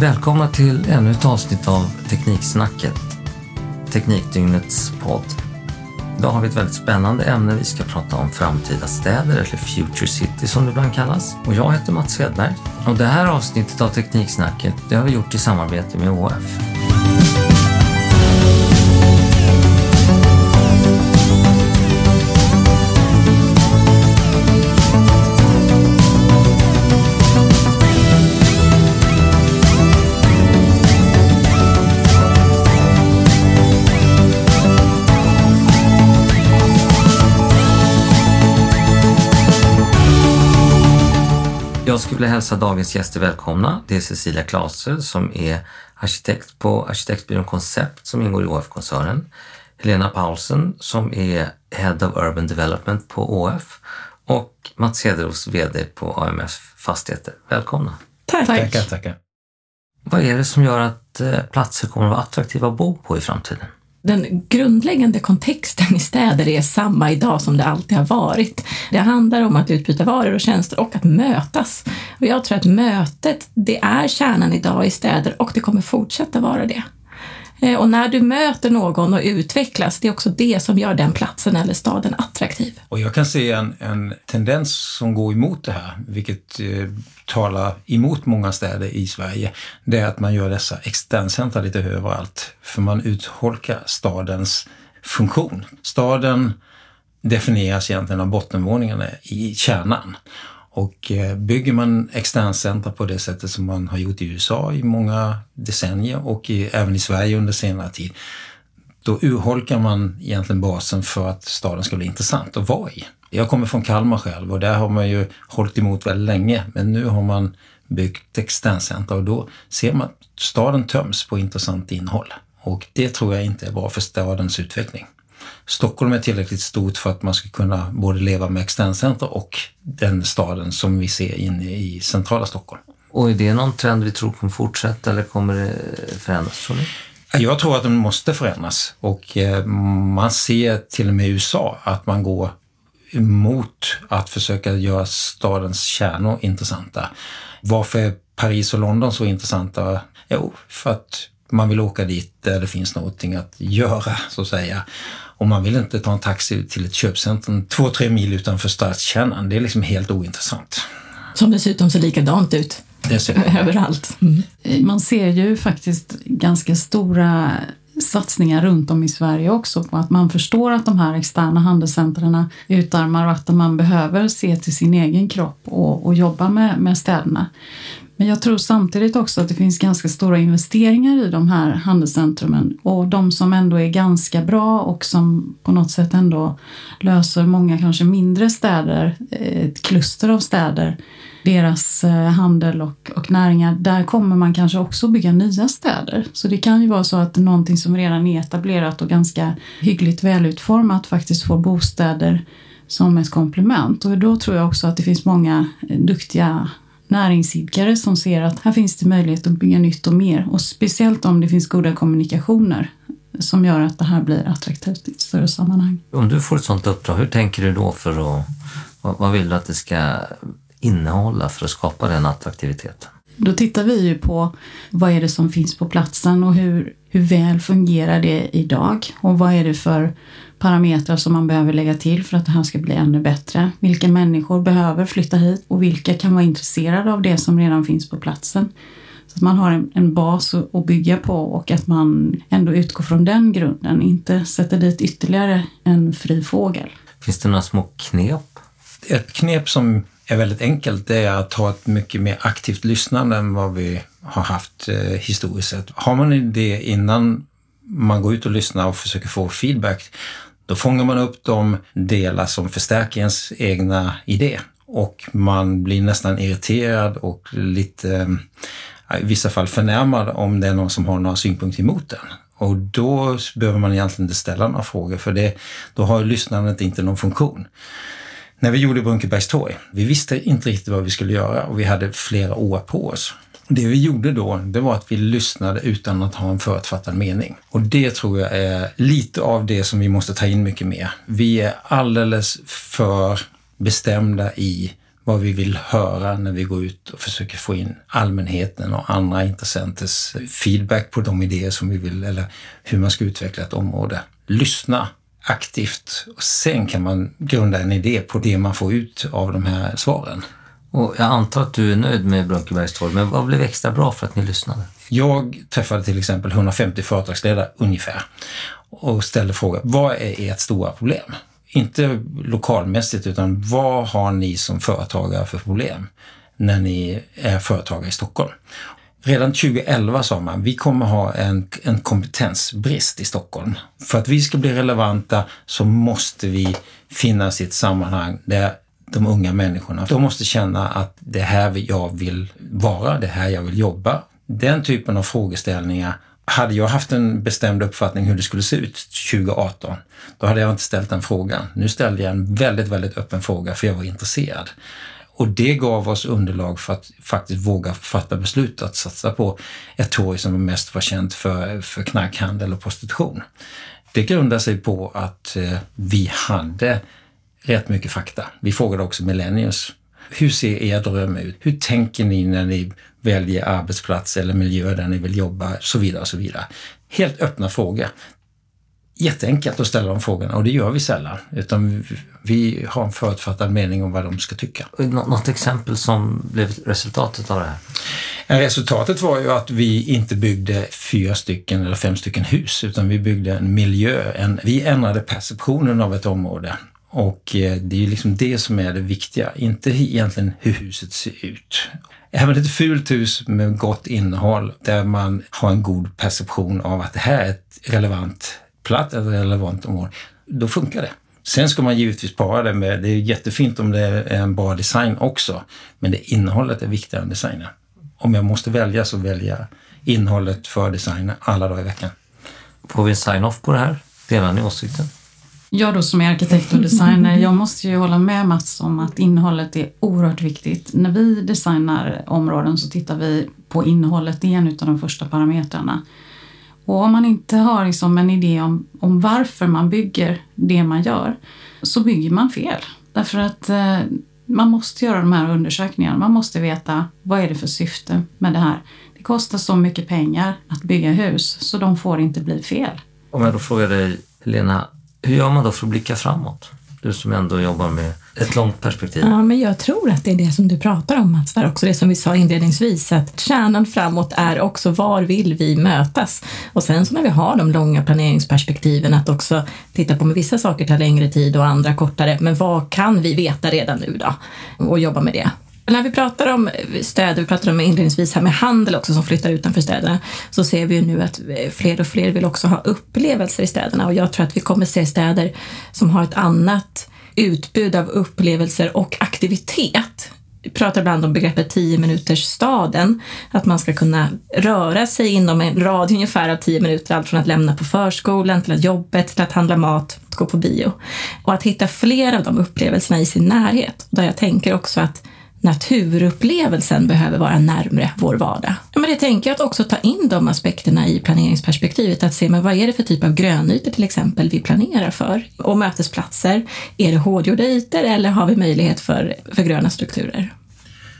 Välkomna till ännu ett avsnitt av Tekniksnacket, Teknikdygnets podd. Idag har vi ett väldigt spännande ämne. Vi ska prata om framtida städer, eller Future City som det ibland kallas. Och jag heter Mats Hedberg. Och det här avsnittet av Tekniksnacket det har vi gjort i samarbete med ÅF. Skulle vilja hälsa dagens gäster välkomna. Det är Cecilia Klaser som är arkitekt på arkitektbyrån Koncept som ingår i ÅF-koncernen. Helena Paulsen som är Head of Urban Development på ÅF och Mats Hederos VD på AMF Fastigheter. Välkomna! Tack. Tackar, tackar. Vad är det som gör att eh, platser kommer att vara attraktiva att bo på i framtiden? Den grundläggande kontexten i städer är samma idag som det alltid har varit. Det handlar om att utbyta varor och tjänster och att mötas. Och jag tror att mötet, det är kärnan idag i städer och det kommer fortsätta vara det. Eh, och när du möter någon och utvecklas, det är också det som gör den platsen eller staden attraktiv. Och jag kan se en, en tendens som går emot det här, vilket eh, talar emot många städer i Sverige. Det är att man gör dessa externcentra lite överallt. För man utholkar stadens funktion. Staden definieras egentligen av bottenvåningarna i kärnan. Och eh, bygger man externcentra på det sättet som man har gjort i USA i många decennier och i, även i Sverige under senare tid, då urholkar man egentligen basen för att staden ska bli intressant att vara i. Jag kommer från Kalmar själv och där har man ju hållit emot väldigt länge, men nu har man byggt externcentra och då ser man att staden töms på intressant innehåll. Och det tror jag inte är bra för stadens utveckling. Stockholm är tillräckligt stort för att man ska kunna både leva med externcentra och den staden som vi ser inne i centrala Stockholm. Och är det någon trend vi tror kommer fortsätta eller kommer det förändras tror ni? Jag tror att den måste förändras och eh, man ser till och med i USA att man går emot att försöka göra stadens kärnor intressanta. Varför är Paris och London så intressanta? Jo, för att man vill åka dit där det finns någonting att göra, så att säga. Och man vill inte ta en taxi till ett köpcentrum två, tre mil utanför stadskärnan. Det är liksom helt ointressant. Som dessutom ser likadant ut Dessutom. överallt. Mm. Man ser ju faktiskt ganska stora satsningar runt om i Sverige också på att man förstår att de här externa handelscentren utarmar och att man behöver se till sin egen kropp och, och jobba med, med städerna. Men jag tror samtidigt också att det finns ganska stora investeringar i de här handelscentrumen och de som ändå är ganska bra och som på något sätt ändå löser många kanske mindre städer, eh, ett kluster av städer, deras eh, handel och, och näringar, där kommer man kanske också bygga nya städer. Så det kan ju vara så att någonting som redan är etablerat och ganska hyggligt välutformat faktiskt får bostäder som ett komplement. Och då tror jag också att det finns många eh, duktiga näringsidkare som ser att här finns det möjlighet att bygga nytt och mer. Och speciellt om det finns goda kommunikationer som gör att det här blir attraktivt i ett större sammanhang. Om du får ett sånt uppdrag, hur tänker du då för att... Vad, vad vill du att det ska innehålla för att skapa den attraktiviteten? Då tittar vi ju på vad är det som finns på platsen och hur, hur väl fungerar det idag och vad är det för parametrar som man behöver lägga till för att det här ska bli ännu bättre. Vilka människor behöver flytta hit och vilka kan vara intresserade av det som redan finns på platsen. Så att man har en, en bas att bygga på och att man ändå utgår från den grunden, inte sätter dit ytterligare en fri fågel. Finns det några små knep? Ett knep som är väldigt enkelt det är att ha ett mycket mer aktivt lyssnande än vad vi har haft eh, historiskt sett. Har man en idé innan man går ut och lyssnar och försöker få feedback, då fångar man upp de delar som förstärker ens egna idé. Och man blir nästan irriterad och lite, eh, i vissa fall förnärmad om det är någon som har några synpunkter emot den. Och då behöver man egentligen inte ställa några frågor för det, då har lyssnandet inte någon funktion. När vi gjorde Brunkebergstorg, vi visste inte riktigt vad vi skulle göra och vi hade flera år på oss. Det vi gjorde då, det var att vi lyssnade utan att ha en förutfattad mening. Och det tror jag är lite av det som vi måste ta in mycket mer. Vi är alldeles för bestämda i vad vi vill höra när vi går ut och försöker få in allmänheten och andra intressenters feedback på de idéer som vi vill, eller hur man ska utveckla ett område. Lyssna aktivt och sen kan man grunda en idé på det man får ut av de här svaren. Och jag antar att du är nöjd med Brunkebergstorg, men vad blev extra bra för att ni lyssnade? Jag träffade till exempel 150 företagsledare ungefär och ställde frågan, vad är ert stora problem? Inte lokalmässigt, utan vad har ni som företagare för problem när ni är företagare i Stockholm? Redan 2011 sa man, vi kommer ha en, en kompetensbrist i Stockholm. För att vi ska bli relevanta så måste vi finnas i ett sammanhang där de unga människorna, de måste känna att det är här jag vill vara, det är här jag vill jobba. Den typen av frågeställningar hade jag haft en bestämd uppfattning hur det skulle se ut 2018, då hade jag inte ställt den frågan. Nu ställde jag en väldigt, väldigt öppen fråga för jag var intresserad. Och det gav oss underlag för att faktiskt våga fatta beslut att satsa på ett torg som mest var känt för, för knarkhandel och prostitution. Det grundar sig på att eh, vi hade rätt mycket fakta. Vi frågade också millennials. Hur ser er dröm ut? Hur tänker ni när ni väljer arbetsplats eller miljö där ni vill jobba? Så vidare så vidare. Helt öppna frågor. Jätteenkelt att ställa de frågorna och det gör vi sällan. Utan vi har en förutfattad mening om vad de ska tycka. Något exempel som blev resultatet av det här? Resultatet var ju att vi inte byggde fyra stycken eller fem stycken hus, utan vi byggde en miljö. En, vi ändrade perceptionen av ett område. Och eh, det är ju liksom det som är det viktiga, inte egentligen hur huset ser ut. Även ett fult hus med gott innehåll där man har en god perception av att det här är ett relevant platt ett relevant område, då funkar det. Sen ska man givetvis para det med, det är jättefint om det är en bra design också, men det innehållet är viktigare än designen. Om jag måste välja så väljer jag innehållet för designen alla dagar i veckan. Får vi en sign-off på det här? Delar ni åsikten? Jag då som är arkitekt och designer, jag måste ju hålla med Mats om att innehållet är oerhört viktigt. När vi designar områden så tittar vi på innehållet, det är en av de första parametrarna. Och om man inte har liksom en idé om, om varför man bygger det man gör så bygger man fel. Därför att eh, man måste göra de här undersökningarna. Man måste veta vad är det för syfte med det här. Det kostar så mycket pengar att bygga hus så de får inte bli fel. Om jag då frågar dig, Helena, hur gör man då för att blicka framåt? Du som ändå jobbar med ett långt perspektiv. Ja, men jag tror att det är det som du pratar om Mats, också det som vi sa inledningsvis, att kärnan framåt är också var vill vi mötas? Och sen så när vi har de långa planeringsperspektiven att också titta på, med vissa saker tar längre tid och andra kortare, men vad kan vi veta redan nu då? Och jobba med det. När vi pratar om städer, vi pratade om inledningsvis här med handel också som flyttar utanför städerna, så ser vi ju nu att fler och fler vill också ha upplevelser i städerna och jag tror att vi kommer se städer som har ett annat utbud av upplevelser och aktivitet. Vi pratar ibland om begreppet 10 minuters staden, att man ska kunna röra sig inom en radie ungefär av 10 minuter, allt från att lämna på förskolan till att jobbet, till att handla mat, att gå på bio. Och att hitta fler av de upplevelserna i sin närhet. Där jag tänker också att naturupplevelsen behöver vara närmre vår vardag. Ja, men det tänker jag att också ta in de aspekterna i planeringsperspektivet, att se men vad är det för typ av grönytor till exempel vi planerar för? Och mötesplatser, är det hårdgjorda ytor eller har vi möjlighet för, för gröna strukturer?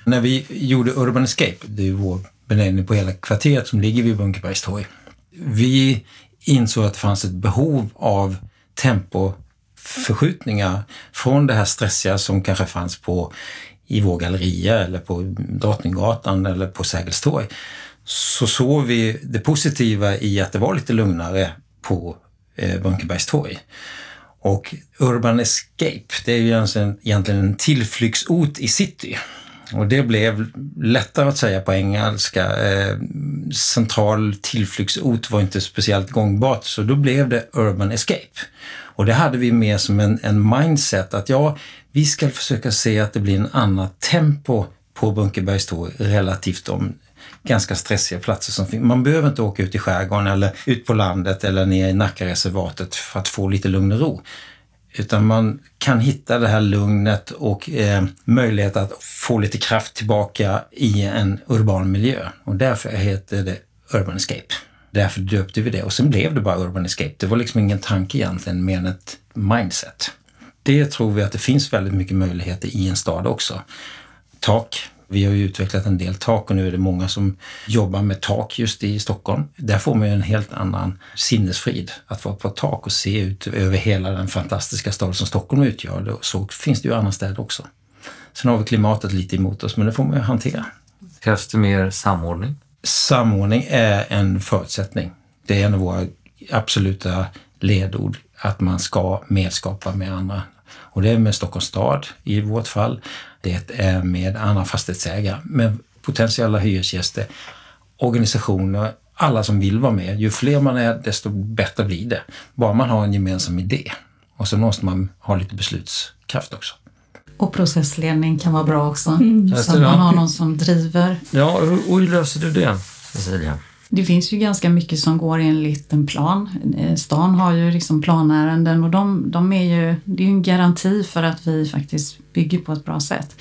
När vi gjorde Urban Escape, det är vår benämning på hela kvarteret som ligger vid Bunkerbergstorg, vi insåg att det fanns ett behov av tempoförskjutningar från det här stressiga som kanske fanns på i vår galleria eller på Drottninggatan eller på Sergels torg så såg vi det positiva i att det var lite lugnare på eh, Brunkebergstorg. Och Urban Escape, det är ju egentligen en tillflyktsort i city. Och det blev lättare att säga på engelska. Eh, central tillflyktsort var inte speciellt gångbart, så då blev det Urban Escape. Och det hade vi med som en, en mindset att ja, vi ska försöka se att det blir en annat tempo på Bunkerbergstorg relativt de ganska stressiga platser som finns. Man behöver inte åka ut i skärgården eller ut på landet eller ner i Nackareservatet för att få lite lugn och ro. Utan man kan hitta det här lugnet och eh, möjlighet att få lite kraft tillbaka i en urban miljö. Och därför heter det Urban Escape. Därför döpte vi det och sen blev det bara Urban Escape. Det var liksom ingen tanke egentligen mer än ett mindset det tror vi att det finns väldigt mycket möjligheter i en stad också. tak. Vi har ju utvecklat en del tak och nu är det många som jobbar med tak just i Stockholm. Där får man ju en helt annan sinnesfrid. Att vara på tak och se ut över hela den fantastiska stad som Stockholm utgör. Så finns det ju andra städer också. Sen har vi klimatet lite emot oss, men det får man ju hantera. Krävs det mer samordning? Samordning är en förutsättning. Det är en av våra absoluta ledord, att man ska medskapa med andra. Och det är med Stockholms stad i vårt fall. Det är med andra fastighetsägare, med potentiella hyresgäster, organisationer, alla som vill vara med. Ju fler man är, desto bättre blir det. Bara man har en gemensam idé. Och så måste man ha lite beslutskraft också. Och processledning kan vara bra också. Mm. Så att man har någon som driver. Ja, och hur löser du det, Cecilia? Det finns ju ganska mycket som går enligt en plan. Eh, stan har ju liksom planärenden och de, de är ju, det är ju en garanti för att vi faktiskt bygger på ett bra sätt.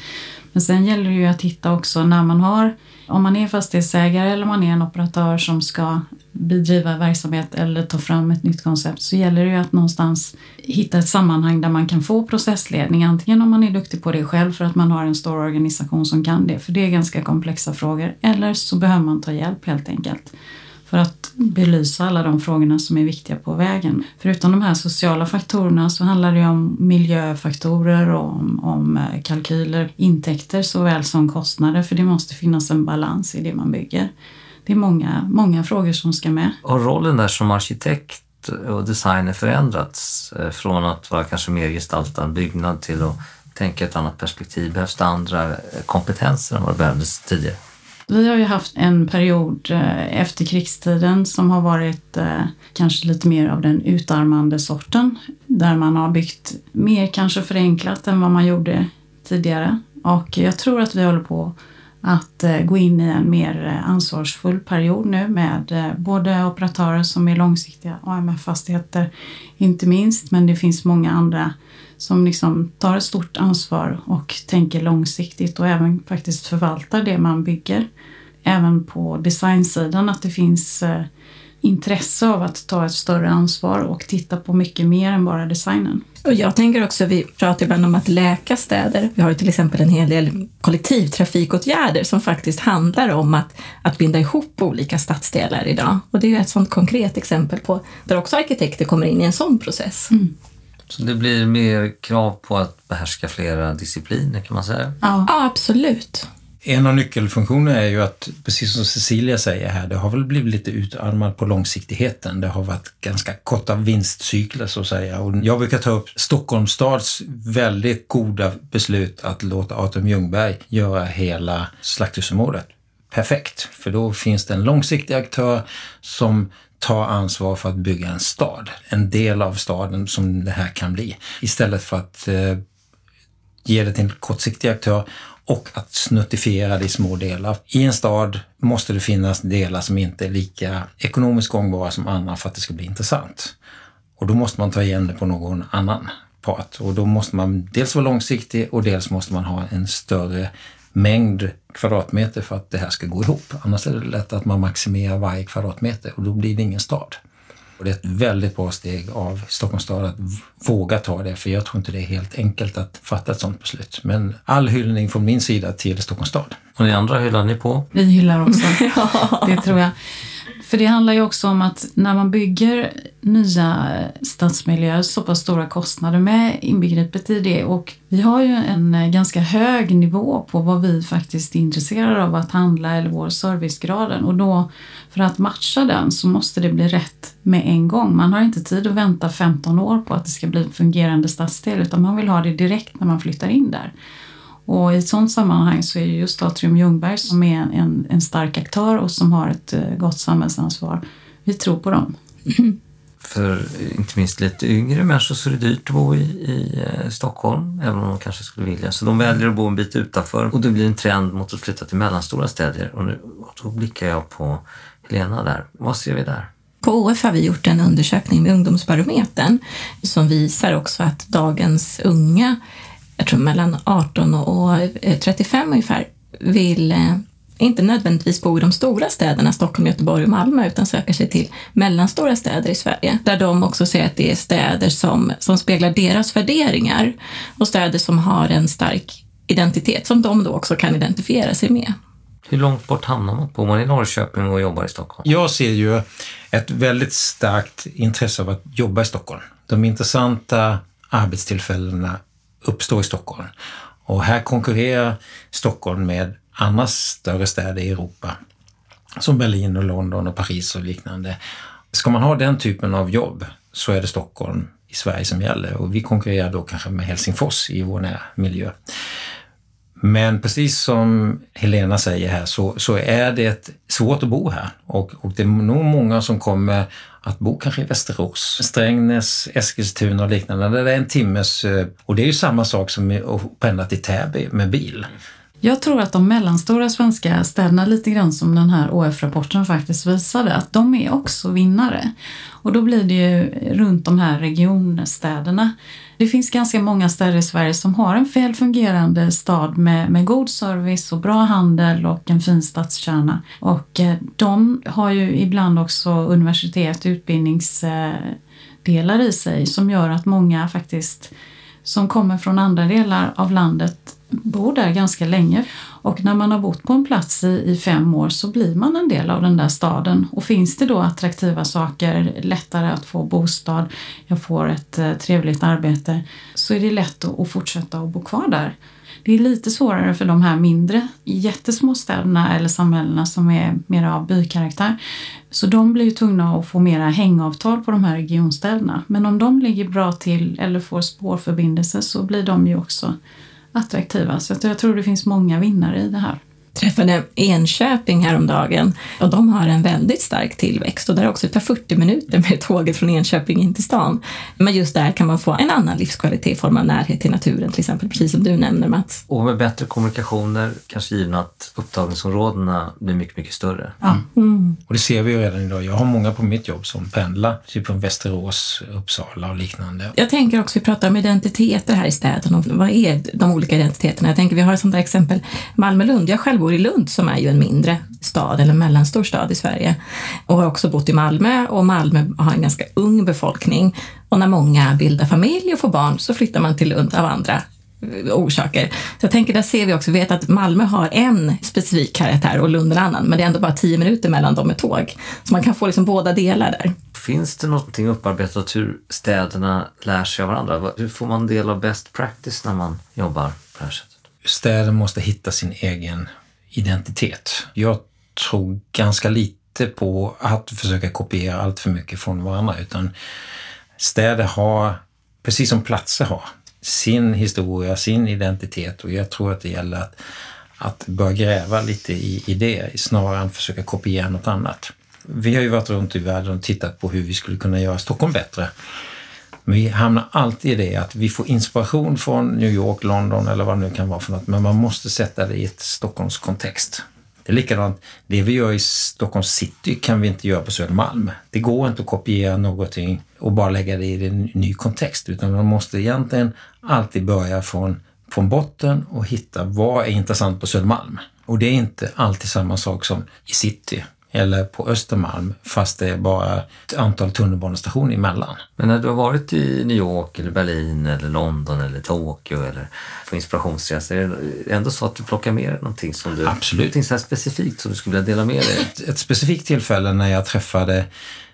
Men sen gäller det ju att hitta också när man har, om man är fastighetsägare eller man är en operatör som ska bedriva verksamhet eller ta fram ett nytt koncept så gäller det ju att någonstans hitta ett sammanhang där man kan få processledning. Antingen om man är duktig på det själv för att man har en stor organisation som kan det, för det är ganska komplexa frågor. Eller så behöver man ta hjälp helt enkelt för att belysa alla de frågorna som är viktiga på vägen. Förutom de här sociala faktorerna så handlar det om miljöfaktorer och om, om eh, kalkyler, intäkter såväl som kostnader för det måste finnas en balans i det man bygger. Det är många, många frågor som ska med. Har rollen där som arkitekt och designer förändrats eh, från att vara kanske mer gestaltad byggnad till att tänka ett annat perspektiv? Behövs det andra eh, kompetenser än vad det behövdes tidigare? Vi har ju haft en period eh, efter krigstiden som har varit eh, kanske lite mer av den utarmande sorten. Där man har byggt mer kanske förenklat än vad man gjorde tidigare. Och jag tror att vi håller på att eh, gå in i en mer eh, ansvarsfull period nu med eh, både operatörer som är långsiktiga, AMF-fastigheter inte minst, men det finns många andra som liksom tar ett stort ansvar och tänker långsiktigt och även faktiskt förvaltar det man bygger. Även på designsidan att det finns eh, intresse av att ta ett större ansvar och titta på mycket mer än bara designen. Och jag tänker också, vi pratar ibland om att läka städer. Vi har ju till exempel en hel del kollektivtrafikåtgärder som faktiskt handlar om att, att binda ihop olika stadsdelar idag. Och det är ju ett sådant konkret exempel på där också arkitekter kommer in i en sån process. Mm. Så det blir mer krav på att behärska flera discipliner kan man säga? Ja, ja absolut. En av nyckelfunktionerna är ju att, precis som Cecilia säger här, det har väl blivit lite utarmat på långsiktigheten. Det har varit ganska korta vinstcykler så att säga. Och jag brukar ta upp Stockholms stads väldigt goda beslut att låta Atrium Ljungberg göra hela slakthusområdet perfekt. För då finns det en långsiktig aktör som ta ansvar för att bygga en stad. En del av staden som det här kan bli. Istället för att eh, ge det till en kortsiktig aktör och att snuttifiera det i små delar. I en stad måste det finnas delar som inte är lika ekonomiskt gångbara som andra för att det ska bli intressant. Och då måste man ta igen det på någon annan part. Och då måste man dels vara långsiktig och dels måste man ha en större mängd kvadratmeter för att det här ska gå ihop. Annars är det lätt att man maximerar varje kvadratmeter och då blir det ingen stad. Och det är ett väldigt bra steg av Stockholms stad att våga ta det, för jag tror inte det är helt enkelt att fatta ett sådant beslut. Men all hyllning från min sida till Stockholms stad. Och ni andra hyllar ni på? Vi hyllar också, det tror jag. För det handlar ju också om att när man bygger nya stadsmiljöer, så pass stora kostnader med inbegripet i det och vi har ju en eh, ganska hög nivå på vad vi faktiskt är intresserade av att handla eller vår servicegraden och då för att matcha den så måste det bli rätt med en gång. Man har inte tid att vänta 15 år på att det ska bli en fungerande stadsdel utan man vill ha det direkt när man flyttar in där. Och i ett sådant sammanhang så är just Atrium Ljungberg som är en, en stark aktör och som har ett uh, gott samhällsansvar. Vi tror på dem. För inte minst lite yngre människor så är det dyrt att bo i, i uh, Stockholm, även om de kanske skulle vilja. Så de väljer att bo en bit utanför och det blir en trend mot att flytta till mellanstora städer. Och, nu, och då blickar jag på Helena där. Vad ser vi där? På OF har vi gjort en undersökning med Ungdomsbarometern som visar också att dagens unga jag tror mellan 18 och 35 eh, ungefär, vill eh, inte nödvändigtvis bo i de stora städerna Stockholm, Göteborg och Malmö utan söker sig till mellanstora städer i Sverige där de också ser att det är städer som, som speglar deras värderingar och städer som har en stark identitet som de då också kan identifiera sig med. Hur långt bort hamnar man? Bor man i Norrköping och jobbar i Stockholm? Jag ser ju ett väldigt starkt intresse av att jobba i Stockholm. De intressanta arbetstillfällena uppstår i Stockholm. Och här konkurrerar Stockholm med andra större städer i Europa. Som Berlin och London och Paris och liknande. Ska man ha den typen av jobb så är det Stockholm i Sverige som gäller och vi konkurrerar då kanske med Helsingfors i vår närmiljö. Men precis som Helena säger här så, så är det svårt att bo här och, och det är nog många som kommer att bo kanske i Västerås, Strängnäs, Eskilstuna och liknande. Det är en timmes... Eh, och det är ju samma sak som att pendla till Täby med bil. Jag tror att de mellanstora svenska städerna, lite grann som den här ÅF-rapporten faktiskt visade, att de är också vinnare. Och då blir det ju runt de här regionstäderna. Det finns ganska många städer i Sverige som har en väl fungerande stad med, med god service och bra handel och en fin stadskärna. Och eh, de har ju ibland också universitet, utbildningsdelar i sig som gör att många faktiskt som kommer från andra delar av landet bor där ganska länge. Och när man har bott på en plats i, i fem år så blir man en del av den där staden. Och finns det då attraktiva saker, lättare att få bostad, jag får ett eh, trevligt arbete, så är det lätt att, att fortsätta att bo kvar där. Det är lite svårare för de här mindre, jättesmå städerna eller samhällena som är mer av bykaraktär. Så de blir ju tvungna att få mera hängavtal på de här regionstäderna. Men om de ligger bra till eller får spårförbindelse så blir de ju också attraktiva. Så jag tror det finns många vinnare i det här träffade Enköping häromdagen och de har en väldigt stark tillväxt och där också tar 40 minuter med tåget från Enköping in till stan. Men just där kan man få en annan livskvalitet i form av närhet till naturen till exempel, precis som du nämner Mats. Och med bättre kommunikationer, kanske givna att upptagningsområdena blir mycket, mycket större. Ja. Och det ser vi ju redan idag. Jag har många på mitt jobb som pendlar, typ från Västerås, Uppsala och liknande. Jag tänker också, vi pratar om identiteter här i städen och vad är de olika identiteterna? Jag tänker, vi har ett sånt där exempel, Malmö-Lund. Jag själv bor i Lund som är ju en mindre stad eller mellanstor stad i Sverige och har också bott i Malmö och Malmö har en ganska ung befolkning och när många bildar familj och får barn så flyttar man till Lund av andra eh, orsaker. Så jag tänker, där ser vi också, vi vet att Malmö har en specifik karaktär och Lund en annan, men det är ändå bara tio minuter mellan dem med tåg. Så man kan få liksom båda delar där. Finns det någonting upparbetat hur städerna lär sig av varandra? Hur får man del av best practice när man jobbar på det här sättet? Städer måste hitta sin egen identitet. Jag tror ganska lite på att försöka kopiera allt för mycket från varandra utan städer har, precis som platser har, sin historia, sin identitet och jag tror att det gäller att, att börja gräva lite i, i det snarare än försöka kopiera något annat. Vi har ju varit runt i världen och tittat på hur vi skulle kunna göra Stockholm bättre. Men vi hamnar alltid i det att vi får inspiration från New York, London eller vad det nu kan vara för något, men man måste sätta det i ett Stockholms kontext. Det är likadant, det vi gör i Stockholms city kan vi inte göra på Södermalm. Det går inte att kopiera någonting och bara lägga det i en ny kontext, utan man måste egentligen alltid börja från, från botten och hitta vad är intressant på Södermalm. Och det är inte alltid samma sak som i city eller på Östermalm, fast det är bara ett antal tunnelbanestationer emellan. Men när du har varit i New York, eller Berlin, eller London eller Tokyo eller på inspirationsresa, är det ändå så att du plockar med dig någonting som du... Absolut. Någonting så specifikt som du skulle vilja dela med dig? ett, ett specifikt tillfälle när jag träffade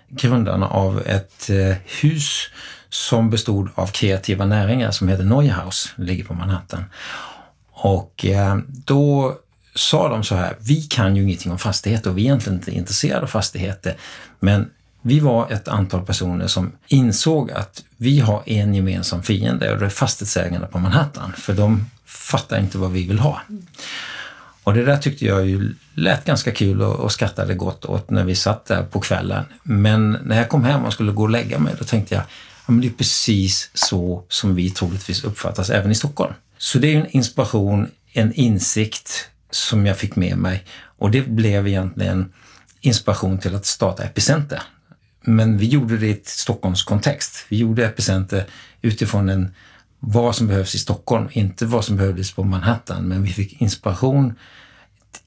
grundarna av ett eh, hus som bestod av kreativa näringar som heter Neuhaus, ligger på Manhattan. Och eh, då sa de så här, vi kan ju ingenting om fastigheter och vi är egentligen inte intresserade av fastigheter, men vi var ett antal personer som insåg att vi har en gemensam fiende och det är fastighetsägarna på Manhattan, för de fattar inte vad vi vill ha. Och det där tyckte jag ju lät ganska kul och, och skrattade gott åt när vi satt där på kvällen. Men när jag kom hem och skulle gå och lägga mig, då tänkte jag, ja men det är precis så som vi troligtvis uppfattas även i Stockholm. Så det är en inspiration, en insikt som jag fick med mig och det blev egentligen inspiration till att starta Epicenter. Men vi gjorde det i ett Stockholmskontext. Vi gjorde Epicenter utifrån en, vad som behövs i Stockholm, inte vad som behövdes på Manhattan, men vi fick inspiration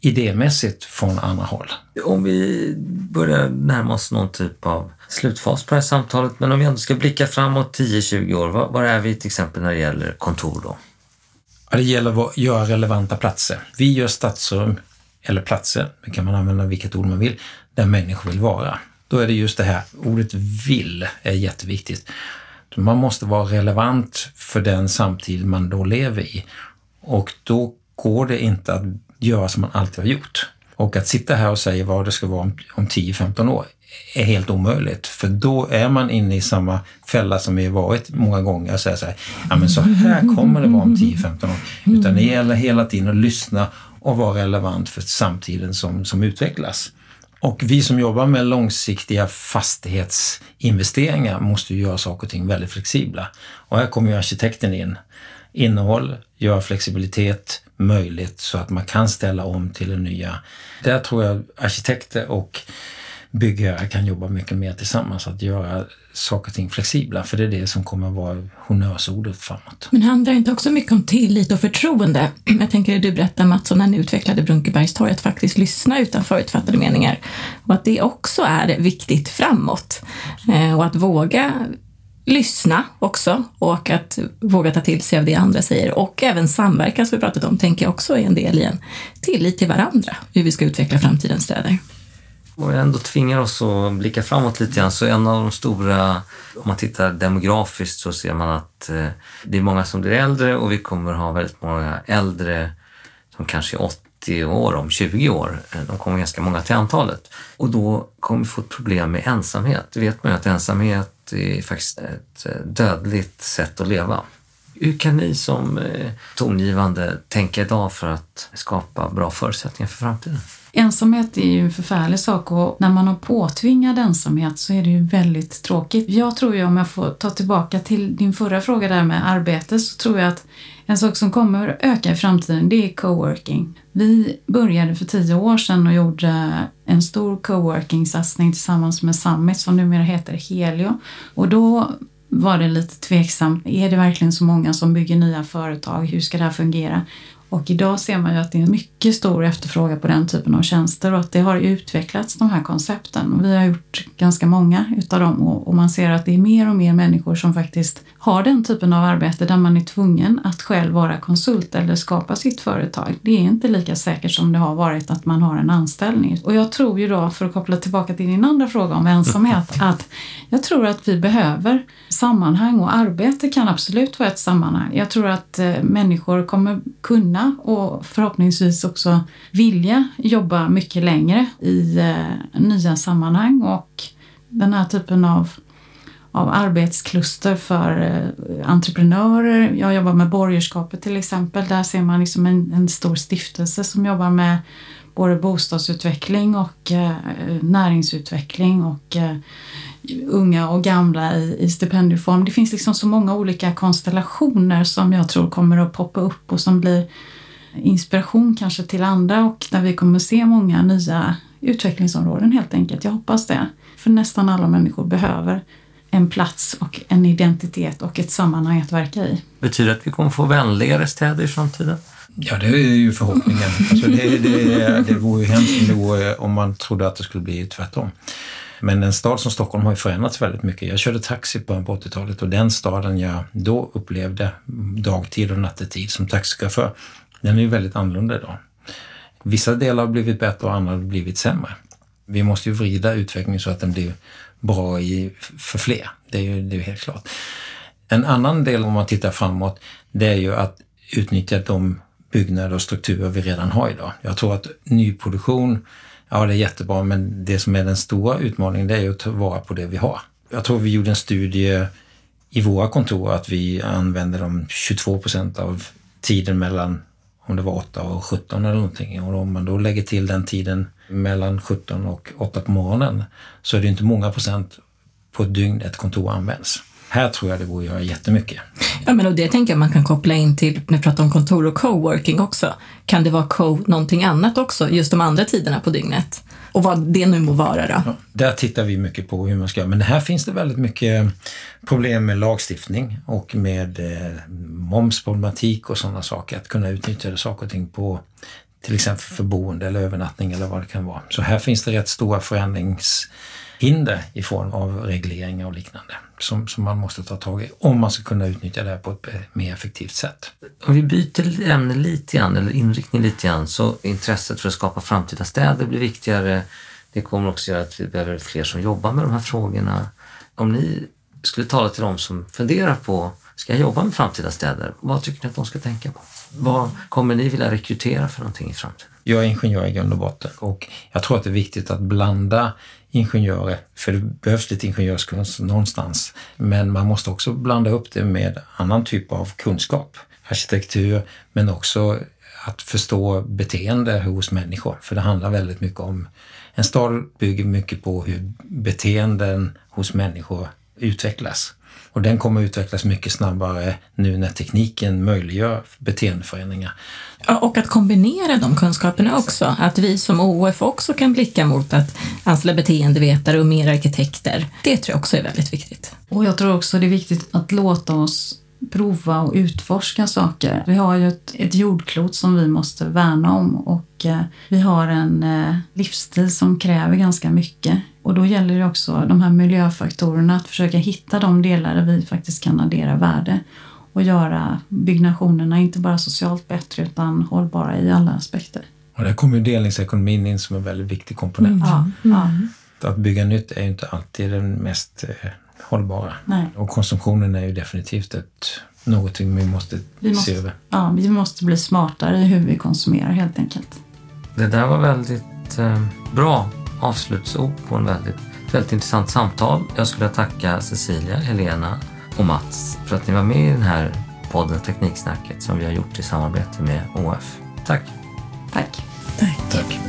idémässigt från andra håll. Om vi börjar närma oss någon typ av slutfas på det här samtalet, men om vi ändå ska blicka framåt 10-20 år, var, var är vi till exempel när det gäller kontor då? Ja, det gäller att göra relevanta platser. Vi gör stadsrum, eller platser, det kan man använda vilket ord man vill, där människor vill vara. Då är det just det här, ordet vill är jätteviktigt. Man måste vara relevant för den samtid man då lever i. Och då går det inte att göra som man alltid har gjort. Och att sitta här och säga vad det ska vara om, om 10-15 år är helt omöjligt. För då är man inne i samma fälla som vi varit många gånger och säga så här, ja men så här kommer det vara om 10-15 år. Utan det gäller hela tiden att lyssna och vara relevant för samtiden som, som utvecklas. Och vi som jobbar med långsiktiga fastighetsinvesteringar måste ju göra saker och ting väldigt flexibla. Och här kommer ju arkitekten in. Innehåll, göra flexibilitet möjligt så att man kan ställa om till det nya. Där tror jag arkitekter och byggherrar kan jobba mycket mer tillsammans, att göra saker och ting flexibla, för det är det som kommer att vara honnörsordet framåt. Men handlar det inte också mycket om tillit och förtroende? Jag tänker du berättade Mats om när ni utvecklade Brunkebergstorg, att faktiskt lyssna utan förutfattade meningar och att det också är viktigt framåt eh, och att våga lyssna också och att våga ta till sig av det andra säger och även samverkan som vi pratat om tänker jag också är en del i en tillit till varandra, hur vi ska utveckla framtidens städer. Och ändå tvingar oss att blicka framåt lite grann. Så en av de stora, om man tittar demografiskt så ser man att eh, det är många som blir äldre och vi kommer ha väldigt många äldre som kanske är 80 år om 20 år. Eh, de kommer ganska många till antalet. Och då kommer vi få ett problem med ensamhet. Det vet man ju att ensamhet är faktiskt ett eh, dödligt sätt att leva. Hur kan ni som eh, tongivande tänka idag för att skapa bra förutsättningar för framtiden? Ensamhet är ju en förfärlig sak och när man har påtvingad ensamhet så är det ju väldigt tråkigt. Jag tror ju, om jag får ta tillbaka till din förra fråga där med arbete, så tror jag att en sak som kommer att öka i framtiden det är coworking. Vi började för tio år sedan och gjorde en stor coworking-satsning tillsammans med Summit som numera heter Helio. Och då var det lite tveksamt. Är det verkligen så många som bygger nya företag? Hur ska det här fungera? Och idag ser man ju att det är mycket stor efterfrågan på den typen av tjänster och att det har utvecklats de här koncepten. Och vi har gjort ganska många utav dem och, man ser att det är mer och mer människor som faktiskt har den typen av arbete där man är tvungen att själv vara konsult eller skapa sitt företag. Det är inte lika säkert som det har varit att man har en anställning. Och jag tror ju då, för att koppla tillbaka till din andra fråga om ensamhet, att jag tror att vi behöver sammanhang och arbete kan absolut vara ett sammanhang. Jag tror att eh, människor kommer kunna och förhoppningsvis också vilja jobba mycket längre i eh, nya sammanhang och den här typen av av arbetskluster för eh, entreprenörer. Jag jobbar med borgerskapet till exempel. Där ser man liksom en, en stor stiftelse som jobbar med både bostadsutveckling och eh, näringsutveckling och eh, unga och gamla i, i stipendieform. Det finns liksom så många olika konstellationer som jag tror kommer att poppa upp och som blir inspiration kanske till andra och där vi kommer se många nya utvecklingsområden helt enkelt. Jag hoppas det. För nästan alla människor behöver en plats och en identitet och ett sammanhang att verka i. Betyder det att vi kommer få vänligare städer i framtiden? Ja, det är ju förhoppningen. Alltså det, det, det vore ju hemskt om, det vore, om man trodde att det skulle bli tvärtom. Men en stad som Stockholm har ju förändrats väldigt mycket. Jag körde taxi på 80-talet och den staden jag då upplevde dagtid och nattetid som taxichaufför, den är ju väldigt annorlunda idag. Vissa delar har blivit bättre och andra har blivit sämre. Vi måste ju vrida utvecklingen så att den blir bra i, för fler. Det är ju det är helt klart. En annan del om man tittar framåt, det är ju att utnyttja de byggnader och strukturer vi redan har idag. Jag tror att nyproduktion, ja det är jättebra, men det som är den stora utmaningen det är ju att ta vara på det vi har. Jag tror vi gjorde en studie i våra kontor att vi använder de 22 procent av tiden mellan om det var 8 och 17 eller någonting. Och om man då lägger till den tiden mellan 17 och 8 på morgonen så är det inte många procent på ett dygn ett kontor används. Här tror jag det går att göra jättemycket. Ja, men och det tänker jag man kan koppla in till när vi pratar om kontor och coworking också. Kan det vara co någonting annat också, just de andra tiderna på dygnet? Och vad det nu må vara då? Ja, där tittar vi mycket på hur man ska göra. Men här finns det väldigt mycket problem med lagstiftning och med eh, momsproblematik och sådana saker. Att kunna utnyttja saker och ting på till exempel för boende eller övernattning eller vad det kan vara. Så här finns det rätt stora förändringshinder i form av regleringar och liknande som, som man måste ta tag i om man ska kunna utnyttja det här på ett mer effektivt sätt. Om vi byter ämne lite grann, eller inriktning lite grann, så intresset för att skapa framtida städer blir viktigare. Det kommer också göra att vi behöver fler som jobbar med de här frågorna. Om ni skulle tala till dem som funderar på, ska jag jobba med framtida städer? Vad tycker ni att de ska tänka på? Vad kommer ni vilja rekrytera för någonting i framtiden? Jag är ingenjör i grund och botten och jag tror att det är viktigt att blanda ingenjörer, för det behövs lite ingenjörskunskap någonstans. Men man måste också blanda upp det med annan typ av kunskap. Arkitektur, men också att förstå beteende hos människor. För det handlar väldigt mycket om... En stad bygger mycket på hur beteenden hos människor utvecklas. Och den kommer utvecklas mycket snabbare nu när tekniken möjliggör beteendeförändringar. Ja, och att kombinera de kunskaperna också. Att vi som OF också kan blicka mot att anställa beteendevetare och mer arkitekter. Det tror jag också är väldigt viktigt. Och jag tror också det är viktigt att låta oss prova och utforska saker. Vi har ju ett, ett jordklot som vi måste värna om och eh, vi har en eh, livsstil som kräver ganska mycket. Och då gäller det också de här miljöfaktorerna, att försöka hitta de delar där vi faktiskt kan addera värde och göra byggnationerna inte bara socialt bättre utan hållbara i alla aspekter. Och där kommer ju delningsekonomin in som en väldigt viktig komponent. Ja, ja. Att bygga nytt är ju inte alltid den mest eh, hållbara. Nej. Och konsumtionen är ju definitivt ett, någonting vi måste, Vi måste- se över. Ja, vi måste bli smartare i hur vi konsumerar helt enkelt. Det där var väldigt eh, bra avslutsord på en väldigt, väldigt intressant samtal. Jag skulle tacka Cecilia, Helena och Mats för att ni var med i den här podden Tekniksnacket som vi har gjort i samarbete med OF. Tack! Tack. Tack.